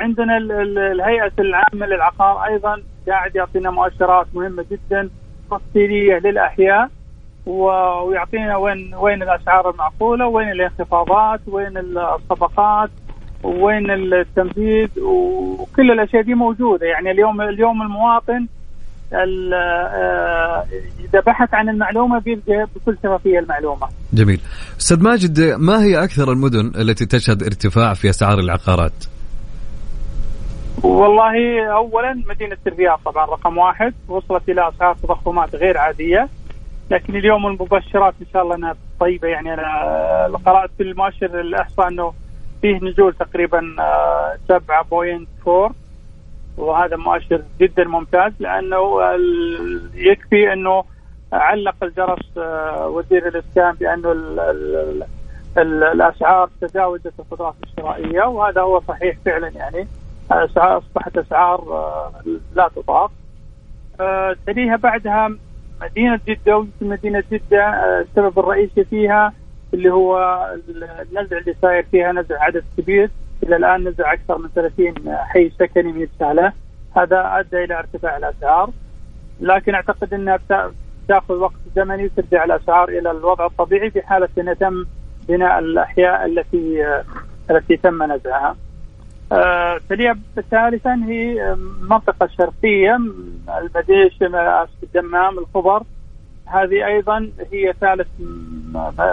Speaker 7: عندنا الهيئة العامة للعقار أيضا قاعد يعطينا مؤشرات مهمة جدا تفصيلية للأحياء. ويعطينا وين وين الأسعار المعقولة وين الانخفاضات وين الصفقات. وين التنفيذ وكل الأشياء دي موجودة يعني اليوم اليوم المواطن آه، إذا بحث عن المعلومة بيلقى بكل شفافيه المعلومة.
Speaker 3: جميل. أستاذ ماجد ما هي أكثر المدن التي تشهد ارتفاع في أسعار العقارات؟
Speaker 7: والله اولا مدينة الرياض طبعا رقم واحد وصلت إلى أسعار تضخمات غير عادية لكن اليوم المبشرات إن شاء الله إنها طيبة يعني أنا قرات في المؤشر الأحصاء إنه فيه نزول تقريبا 7.4 آه، وهذا مؤشر جدا ممتاز لأنه يكفي إنه علق الجرس آه، وزير الإسكان بأنه ال ال ال الأسعار تجاوزت القدرات الشرائيه وهذا هو صحيح فعلا يعني. أصبحت أسعار آه، لا تطاق. تليها بعدها مدينة جدة مدينه جدة السبب الرئيسي فيها اللي هو النزع اللي صاير فيها نزع عدد كبير. إلى الآن نزع أكثر من 30 حي سكني من السهلة. هذا أدى إلى ارتفاع الأسعار. لكن أعتقد أنها تاخذ وقت زمني وترجع الأسعار إلى الوضع الطبيعي في حاله أن تم بناء الأحياء التي التي تم نزعها. آه ثالثا هي المنطقة الشرقيه المديش الدمام الخبر. هذه أيضا هي ثالث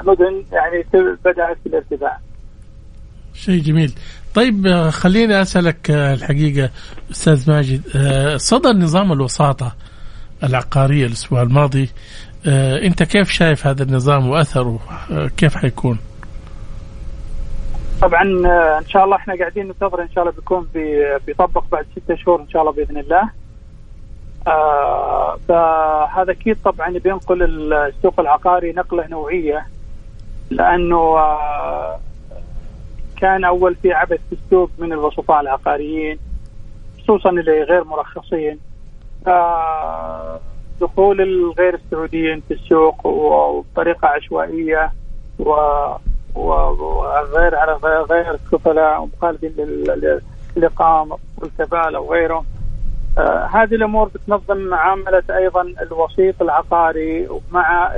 Speaker 7: مدن يعني بدأت في الارتفاع.
Speaker 2: شيء جميل. طيب آه، خليني أسألك آه، الحقيقة أستاذ ماجد آه، صدر نظام الوساطة العقاريه الأسبوع الماضي أنت كيف شايف هذا النظام وأثره كيف حيكون؟
Speaker 7: طبعا إن شاء الله إحنا قاعدين ننتظر إن شاء الله بيكون بيطبق بعد ستة شهور إن شاء الله بإذن الله. آه فهذا أكيد طبعا بينقل السوق العقاري نقلة نوعية لأنه آه كان أول في عبث في السوق من الوسطاء العقاريين خصوصا اللي غير مرخصين. آه دخول الغير السعوديين في السوق وبطريقة عشوائية و وغير على غير كفلاء ومخالفين للاقامه والكفاله وغيره آه هذه الأمور بتنظم معاملة أيضا الوسيط العقاري مع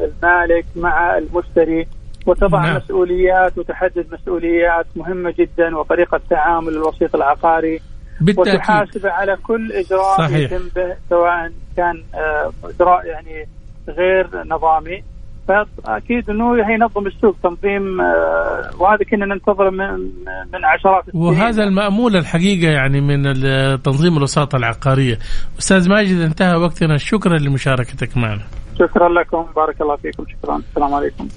Speaker 7: المالك مع المشتري وتضع نعم. مسؤوليات وتحدد مسؤوليات مهمة جدا وطريقة تعامل الوسيط العقاري بالتأكيد. وتحاسب على كل إجراء صحيح. يتم به سواء كان آه، إجراء يعني غير نظامي فاكيد إنه هينظم السوق تنظيم آه، وهذا كنا ننتظره من من عشرات
Speaker 2: السنين. وهذا المأمول الحقيقة يعني من تنظيم الوساطة العقارية. أستاذ ماجد انتهى وقتنا. شكرا لمشاركتك معنا.
Speaker 7: شكرا لكم. بارك الله فيكم. شكرا. السلام عليكم.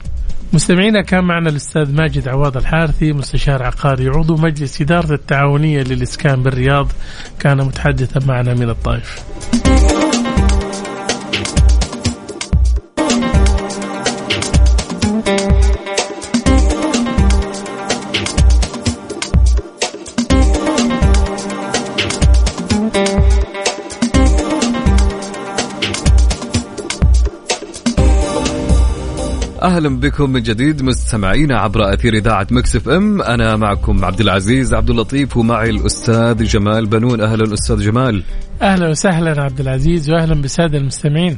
Speaker 2: مستمعينا كان معنا الأستاذ ماجد عواد الحارثي مستشار عقاري عضو مجلس إدارة التعاونية للإسكان بالرياض. كان متحدثا معنا من الطائف.
Speaker 3: أهلا بكم من جديد مستمعينا عبر أثير إذاعة Mix FM. أنا معكم عبد العزيز عبد اللطيف ومعي الأستاذ جمال بنون. أهلا أستاذ جمال.
Speaker 2: أهلا وسهلا عبد العزيز وأهلا بالسادة المستمعين.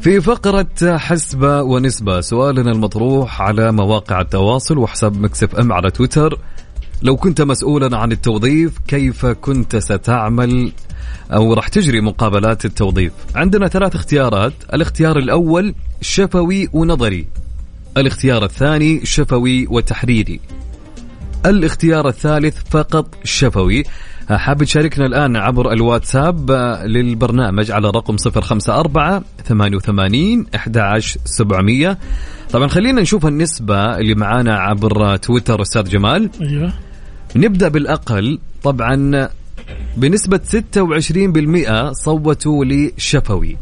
Speaker 3: في فقرة حسبة ونسبة سؤالنا المطروح على مواقع التواصل وحساب Mix FM على تويتر. لو كنت مسؤولا عن التوظيف كيف كنت ستعمل أو راح تجري مقابلات التوظيف؟ عندنا ثلاث اختيارات. الاختيار الأول شفوي ونظري. الاختيار الثاني شفوي وتحريري. الاختيار الثالث فقط شفوي. حاب تشاركنا الآن عبر الواتساب للبرنامج على رقم 054 88 11700 طبعا خلينا نشوف النسبة اللي معانا عبر تويتر أستاذ جمال.
Speaker 2: أيوة.
Speaker 3: نبدأ بالأقل. طبعا بنسبة 26% صوتوا لشفوي.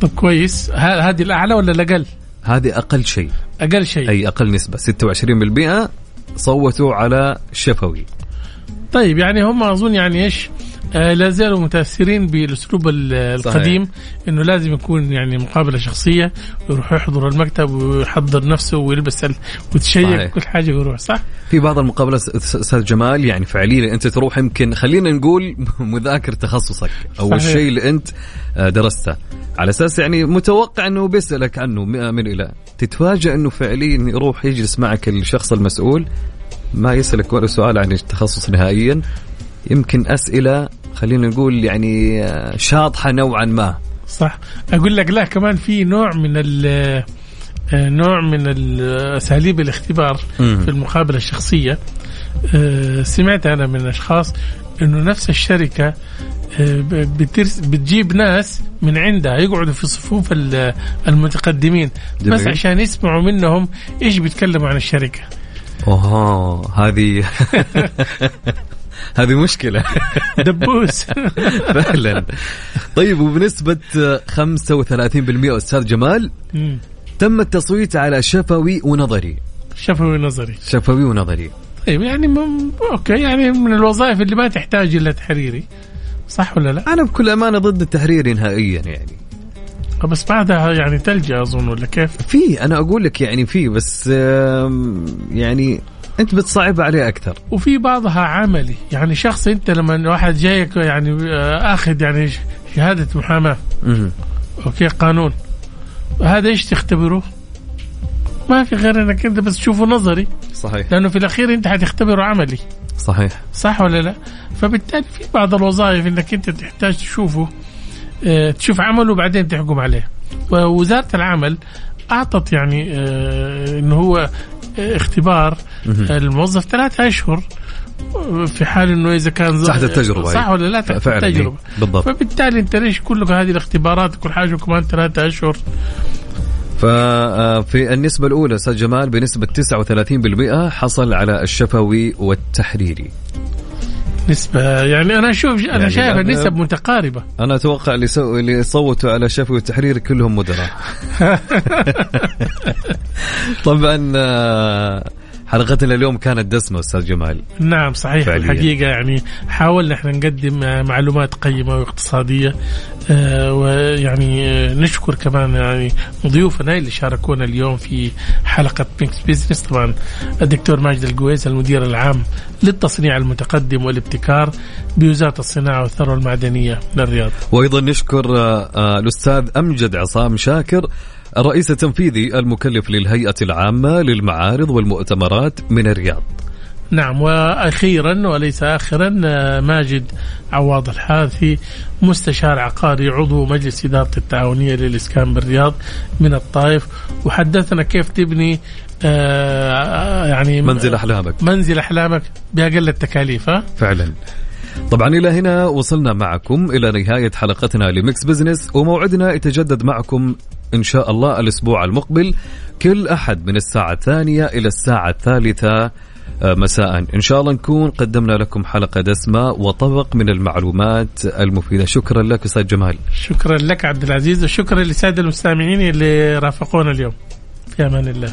Speaker 2: طب كويس. هذه الأعلى ولا الأقل؟
Speaker 3: هذه أقل شيء.
Speaker 2: أقل شيء.
Speaker 3: أي أقل نسبة 26% صوتوا على شفوي.
Speaker 2: طيب يعني هم أظن يعني إيش آه لا زالوا متأثرين بالأسلوب القديم. إنه لازم يكون يعني مقابلة شخصية ويروح يحضر المكتب ويحضر نفسه ويلبس وتشيك كل حاجة ويروح صح؟
Speaker 3: في بعض المقابلات أستاذ جمال يعني فعليا أنت تروح يمكن خلينا نقول (laughs) مذاكر تخصصك أو صحيح. الشيء اللي أنت آه، درسته على أساس يعني متوقع أنه بيسألك عنه من إلى تتفاجئ أنه فعليا يروح يجلس معك الشخص المسؤول ما يسألك ولا سؤال عن التخصص نهائيا. يمكن أسئلة خلينا نقول يعني آه، شاطحة نوعا ما.
Speaker 2: صح. أقول لك لا كمان في نوع من ال آه، نوع من ال- أساليب الاختبار. في المقابلة الشخصية. آه، سمعت أنا من أشخاص إنه نفس الشركة آه، بتجيب ناس من عندها يقعدوا في صفوف ال- المتقدمين. بس
Speaker 3: جميل.
Speaker 2: عشان يسمعوا منهم إيش بيتكلموا عن الشركة.
Speaker 3: اوه هذه (laughs) هذه مشكلة.
Speaker 2: دبوس. (laughs)
Speaker 3: فعلا. طيب وبنسبة 35% أستاذ جمال. تم التصويت على شفوي ونظري.
Speaker 2: شفوي نظري
Speaker 3: شفوي ونظري.
Speaker 2: طيب يعني مم... okay يعني من الوظائف اللي ما تحتاج الا تحريري. صح ولا لا؟
Speaker 3: أنا بكل أمانة ضد التحريري نهائيا يعني.
Speaker 2: بس بعدها يعني تلجأ أظن ولا كيف؟
Speaker 3: في أنا أقول لك يعني في بس يعني أنت بتصعب عليه أكثر.
Speaker 2: وفي بعضها عملي. يعني شخص أنت لما واحد جايك يعني آه، آخذ يعني شهادة
Speaker 3: محاماة.
Speaker 2: okay قانون. هذا إيش تختبره؟ ما في غير إنك أنت بس تشوفه نظري.
Speaker 3: صحيح.
Speaker 2: لأنه في الأخير أنت حتختبره عملي.
Speaker 3: صحيح.
Speaker 2: صح ولا لا؟ فبالتالي في بعض الوظائف إنك أنت تحتاج تشوفه. تشوف عمله وبعدين تحكم عليه. ووزارة العمل أعطت يعني آه، انه هو آه، اختبار آه، الموظف ثلاثة أشهر آه، في حال إنه إذا كان
Speaker 3: تحت التجربة،
Speaker 2: صح. ولا لا تحت
Speaker 3: فعلا،
Speaker 2: التجربة
Speaker 3: إيه، بالضبط.
Speaker 2: فبالتالي أنت ليش كل هذه الاختبارات كل حاجة كمان ثلاثة أشهر
Speaker 3: ففي النسبة الأولى أستاذ جمال بنسبة 39% حصل على الشفوي والتحريري
Speaker 2: نسبة يعني أنا أشوف أنا
Speaker 3: يعني
Speaker 2: شايف النسب متقاربة.
Speaker 3: أنا أتوقع اللي, سو... اللي صوتوا على الشفوي والتحريري كلهم مدراء. (laughs) طبعا آه، حلقتنا اليوم كانت دسمة أستاذ جمال.
Speaker 2: نعم صحيح.
Speaker 3: فعلياً.
Speaker 2: الحقيقة يعني حاولنا إحنا نقدم آه، معلومات قيمة واقتصادية آه، ويعني آه، نشكر كمان يعني ضيوفنا اللي شاركونا اليوم في حلقة Mix Business طبعا الدكتور ماجد القويس المدير العام للتصنيع المتقدم والابتكار بوزارة الصناعة والثروة المعدنية من الرياض
Speaker 3: وأيضا نشكر آه، الأستاذ أمجد عصام شاكر الرئيس التنفيذي المكلف للهيئة العامة للمعارض والمؤتمرات من الرياض.
Speaker 2: نعم وأخيرا وليس اخرا ماجد عواض الحاثي مستشار عقاري عضو مجلس إدارة التعاونية للإسكان بالرياض من الطائف. وحدثنا كيف تبني آه، يعني
Speaker 3: منزل أحلامك.
Speaker 2: منزل أحلامك بأقل التكاليف
Speaker 3: فعلا. طبعا إلى هنا وصلنا معكم إلى نهاية حلقتنا ل Mix Business وموعدنا يتجدد معكم إن شاء الله الأسبوع المقبل كل أحد من الساعة الثانية إلى الساعة الثالثة آه، مساء. إن شاء الله نكون قدمنا لكم حلقة دسمة وطبق من المعلومات المفيدة. شكرا لك أستاذ جمال.
Speaker 2: شكرا لك عبد العزيز وشكرا للسادة المستمعين اللي رافقونا اليوم. في أمان الله.